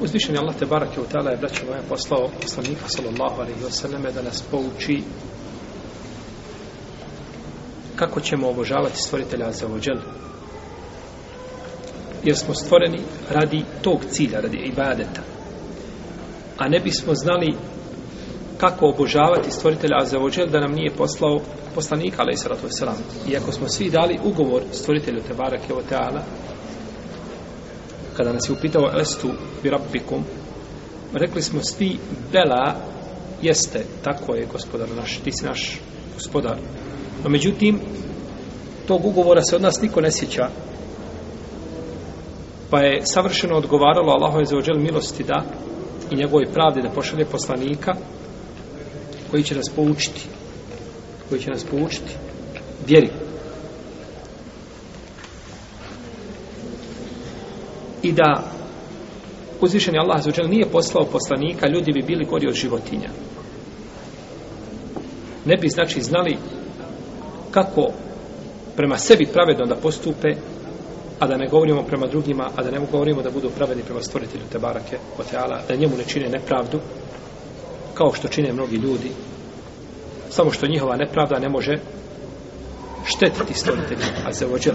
Uzvišen je Allah te barake u tala je braćo moja poslao poslanika sallallahu alaihi wasallam da nas pouči kako ćemo obožavati stvoritelja za ođel. Jer smo stvoreni radi tog cilja, radi ibadeta. A ne bismo znali kako obožavati stvoritelja Azzawajal da nam nije poslao poslanika alaih salatu wasalam. Iako smo svi dali ugovor stvoritelju Tebarake u Teala, kada nas je upitao estu bi rabbikum, rekli smo svi bela jeste, tako je gospodar naš, ti si naš gospodar. No međutim, tog ugovora se od nas niko ne sjeća, pa je savršeno odgovaralo Allahove za ođel milosti da i njegove pravde da pošalje poslanika koji će nas poučiti koji će nas poučiti vjeri. I da uzvišeni Allah za nije poslao poslanika ljudi bi bili gori od životinja ne bi znači znali kako prema sebi pravedno da postupe a da ne govorimo prema drugima, a da ne govorimo da budu pravedni prema stvoritelju te barake, Oteala, da njemu ne čine nepravdu, kao što čine mnogi ljudi, samo što njihova nepravda ne može štetiti stvoritelju Azevođel.